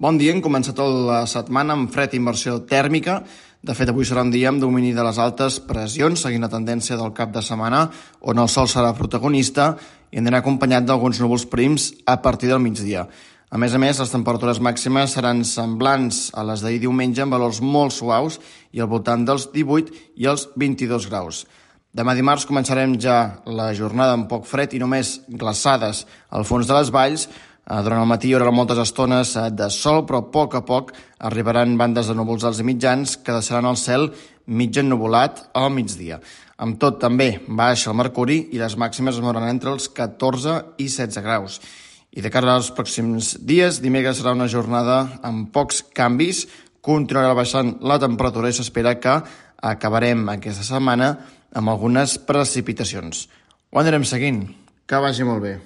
Bon dia, hem començat la setmana amb fred i inversió tèrmica. De fet, avui serà un dia amb domini de les altes pressions, seguint la tendència del cap de setmana, on el sol serà protagonista i anirà acompanyat d'alguns núvols prims a partir del migdia. A més a més, les temperatures màximes seran semblants a les d'ahir diumenge amb valors molt suaus i al voltant dels 18 i els 22 graus. Demà dimarts començarem ja la jornada amb poc fred i només glaçades al fons de les valls, durant el matí hi haurà moltes estones eh, de sol, però a poc a poc arribaran bandes de núvols alts i mitjans que deixaran el cel mig ennuvolat al migdia. Amb tot, també baixa el mercuri i les màximes es mouran entre els 14 i 16 graus. I de cara als pròxims dies, dimecres serà una jornada amb pocs canvis, continuarà baixant la temperatura i s'espera que acabarem aquesta setmana amb algunes precipitacions. Ho anirem seguint. Que vagi molt bé.